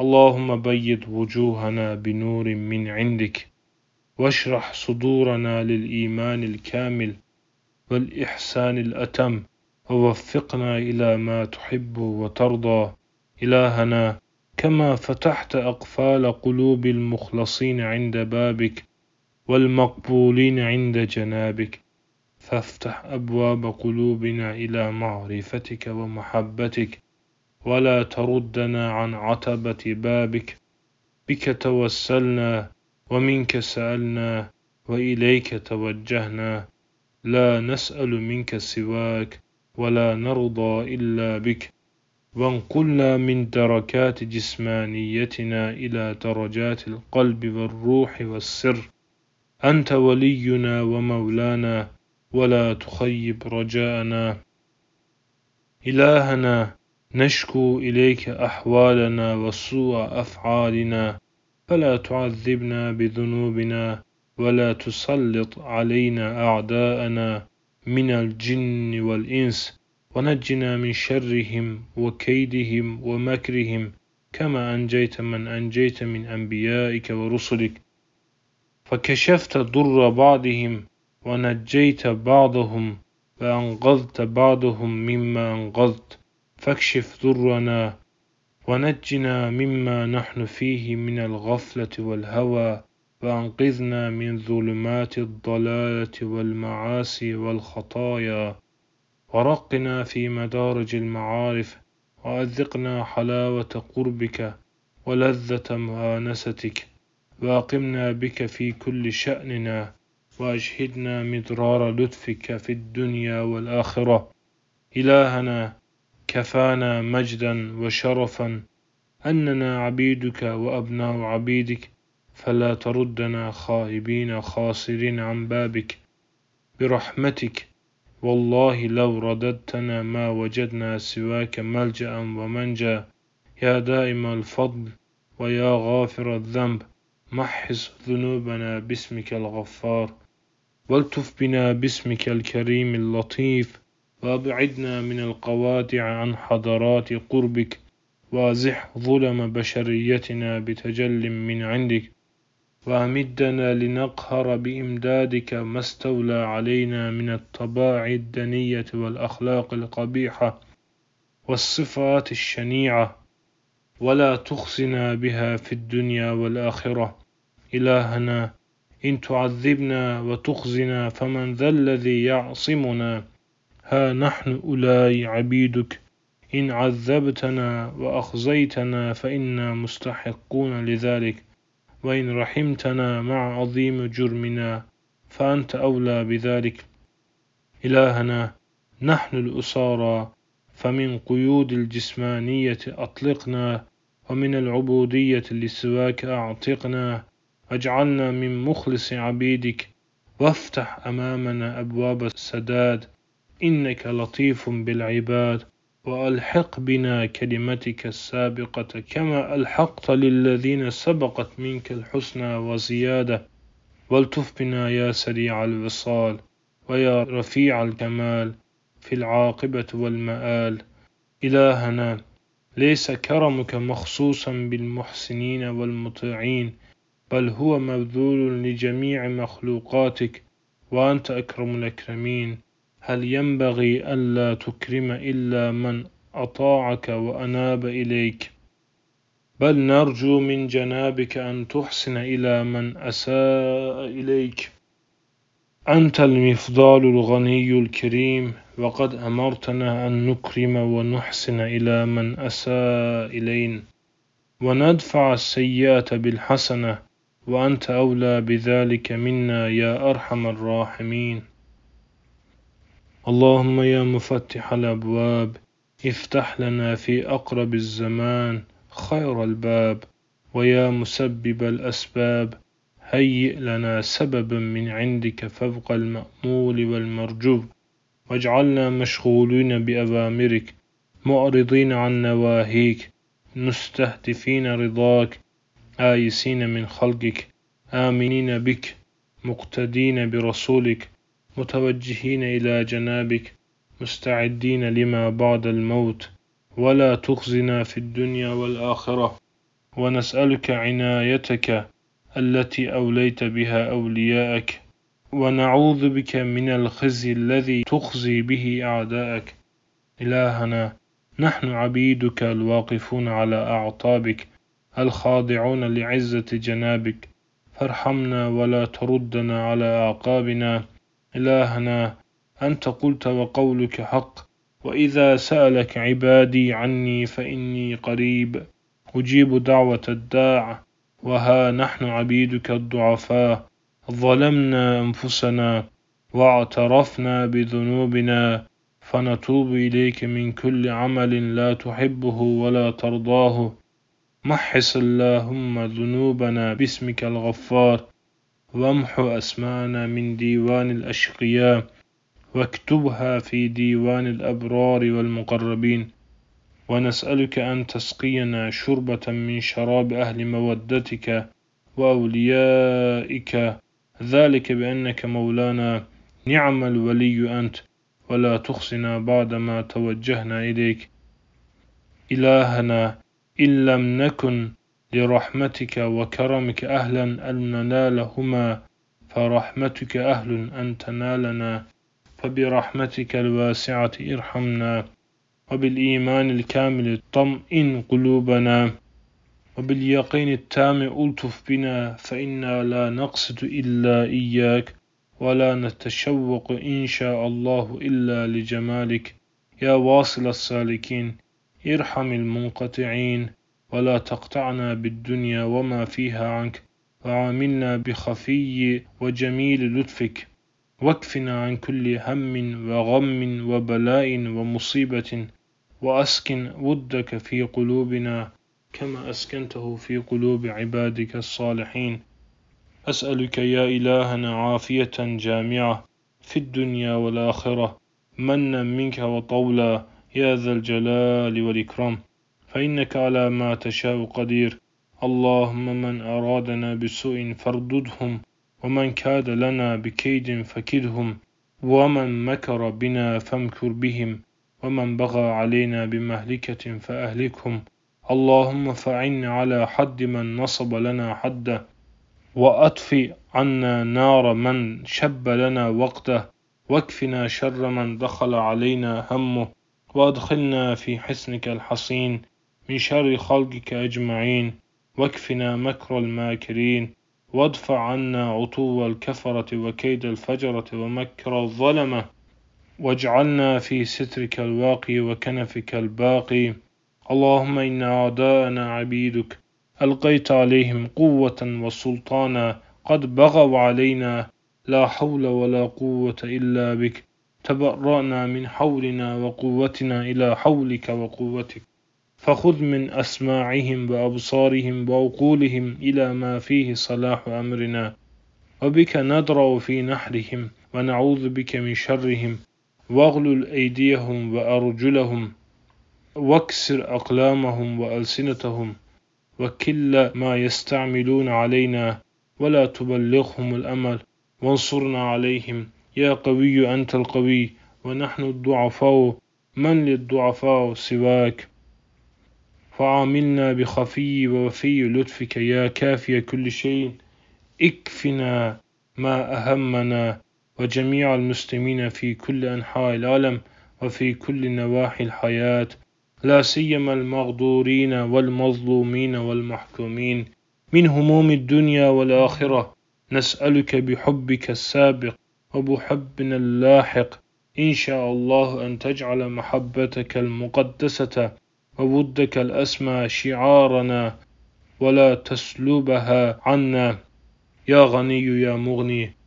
اللهم بيض وجوهنا بنور من عندك واشرح صدورنا للإيمان الكامل والإحسان الأتم ووفقنا إلى ما تحب وترضى. إلهنا كما فتحت أقفال قلوب المخلصين عند بابك والمقبولين عند جنابك فافتح أبواب قلوبنا إلى معرفتك ومحبتك. ولا تردنا عن عتبة بابك. بك توسلنا ومنك سألنا وإليك توجهنا. لا نسأل منك سواك ولا نرضى إلا بك. وانقلنا من دركات جسمانيتنا إلى درجات القلب والروح والسر. أنت ولينا ومولانا ولا تخيب رجاءنا. إلهنا نشكو إليك أحوالنا وسوء أفعالنا فلا تعذبنا بذنوبنا ولا تسلط علينا أعداءنا من الجن والإنس ونجنا من شرهم وكيدهم ومكرهم كما أنجيت من أنجيت من أنبيائك ورسلك. فكشفت ضر بعضهم ونجيت بعضهم وأنقذت بعضهم مما أنقذت. فاكشف ضرنا ونجنا مما نحن فيه من الغفلة والهوى وأنقذنا من ظلمات الضلالة والمعاصي والخطايا. ورقنا في مدارج المعارف وأذقنا حلاوة قربك ولذة مؤانستك. واقمنا بك في كل شأننا وأشهدنا مدرار لطفك في الدنيا والآخرة. إلهنا كفانا مجدا وشرفا أننا عبيدك وأبناء عبيدك فلا تردنا خائبين خاسرين عن بابك. برحمتك والله لو رددتنا ما وجدنا سواك ملجأ ومنجا. يا دائم الفضل ويا غافر الذنب محص ذنوبنا باسمك الغفار. والتف بنا باسمك الكريم اللطيف. وابعدنا من القوادع عن حضرات قربك. وازح ظلم بشريتنا بتجل من عندك. وأمدنا لنقهر بإمدادك ما استولى علينا من الطباع الدنية والأخلاق القبيحة والصفات الشنيعة. ولا تخزنا بها في الدنيا والآخرة. إلهنا إن تعذبنا وتخزنا فمن ذا الذي يعصمنا. ها نحن أولاي عبيدك. إن عذبتنا وأخزيتنا فإنا مستحقون لذلك. وإن رحمتنا مع عظيم جرمنا فأنت أولى بذلك. إلهنا نحن الأسارى فمن قيود الجسمانية أطلقنا ومن العبودية لسواك أعتقنا. واجعلنا من مخلص عبيدك وافتح أمامنا أبواب السداد. إنك لطيف بالعباد وألحق بنا كلمتك السابقة كما ألحقت للذين سبقت منك الحسنى وزيادة. والتف بنا يا سريع الوصال ويا رفيع الكمال في العاقبة والمآل. إلهنا ليس كرمك مخصوصا بالمحسنين والمطيعين بل هو مبذول لجميع مخلوقاتك وأنت أكرم الأكرمين. هل ينبغي ألا تكرم إلا من أطاعك وأناب إليك؟ بل نرجو من جنابك أن تحسن إلى من أساء إليك. أنت المفضال الغني الكريم وقد أمرتنا أن نكرم ونحسن إلى من أساء إلينا. وندفع السيئة بالحسنة وأنت أولى بذلك منا يا أرحم الراحمين. اللهم يا مفتح الأبواب افتح لنا في أقرب الزمان خير الباب ويا مسبب الأسباب هيئ لنا سببا من عندك فوق المأمول والمرجو واجعلنا مشغولين بأوامرك معرضين عن نواهيك مستهدفين رضاك آيسين من خلقك آمنين بك مقتدين برسولك. متوجهين إلى جنابك مستعدين لما بعد الموت. ولا تخزنا في الدنيا والآخرة. ونسألك عنايتك التي أوليت بها أولياءك. ونعوذ بك من الخزي الذي تخزي به أعداءك. إلهنا نحن عبيدك الواقفون على أعطابك الخاضعون لعزة جنابك. فارحمنا ولا تردنا على أعقابنا. إلهنا أنت قلت وقولك حق وإذا سألك عبادي عني فإني قريب. أجيب دعوة الداع وها نحن عبيدك الضعفاء. ظلمنا أنفسنا واعترفنا بذنوبنا فنتوب إليك من كل عمل لا تحبه ولا ترضاه. محص اللهم ذنوبنا باسمك الغفار. وامح أسمانا من ديوان الأشقياء واكتبها في ديوان الأبرار والمقربين. ونسألك أن تسقينا شربة من شراب أهل مودتك وأوليائك. ذلك بأنك مولانا نعم الولي أنت ولا تخصنا بعدما توجهنا إليك. إلهنا إن لم نكن لرحمتك وكرمك أهلا أن ننالهما فرحمتك أهل أن تنالنا فبرحمتك الواسعة ارحمنا وبالإيمان الكامل طمئن قلوبنا وباليقين التام ألطف بنا فإنا لا نقصد إلا إياك ولا نتشوق إن شاء الله إلا لجمالك. يا واصل السالكين ارحم المنقطعين. ولا تقطعنا بالدنيا وما فيها عنك وعاملنا بخفي وجميل لطفك. واكفنا عن كل هم وغم وبلاء ومصيبة وأسكن ودك في قلوبنا كما أسكنته في قلوب عبادك الصالحين. أسألك يا إلهنا عافية جامعة في الدنيا والآخرة منا منك وطولا يا ذا الجلال والإكرام. فإنك على ما تشاء قدير. اللهم من أرادنا بسوء فارددهم ومن كاد لنا بكيد فكدهم ومن مكر بنا فامكر بهم ومن بغى علينا بمهلكة فأهلكهم. اللهم فعن على حد من نصب لنا حده وأطفئ عنا نار من شب لنا وقته واكفنا شر من دخل علينا همه وأدخلنا في حسنك الحصين. من شر خلقك أجمعين واكفنا مكر الماكرين وادفع عنا عطو الكفرة وكيد الفجرة ومكر الظلمة واجعلنا في سترك الواقي وكنفك الباقي. اللهم إن أعداءنا عبيدك ألقيت عليهم قوة وسلطانا قد بغوا علينا لا حول ولا قوة إلا بك. تبرأنا من حولنا وقوتنا إلى حولك وقوتك. فخذ من أسماعهم وأبصارهم وعقولهم إلى ما فيه صلاح أمرنا. وبك ندرأ في نحرهم ونعوذ بك من شرهم. واغلل أيديهم وأرجلهم. واكسر أقلامهم وألسنتهم. وكل ما يستعملون علينا ولا تبلغهم الأمل. وانصرنا عليهم. يا قوي أنت القوي ونحن الضعفاء. من للضعفاء سواك؟ فعاملنا بخفي ووفي لطفك يا كافي كل شيء. اكفنا ما أهمنا وجميع المسلمين في كل أنحاء العالم وفي كل نواحي الحياة لا سيما المغدورين والمظلومين والمحكومين. من هموم الدنيا والآخرة نسألك بحبك السابق وبحبنا اللاحق. إن شاء الله أن تجعل محبتك المقدسة وودك الأسمى شعارنا ولا تسلبها عنا. يا غني يا مغني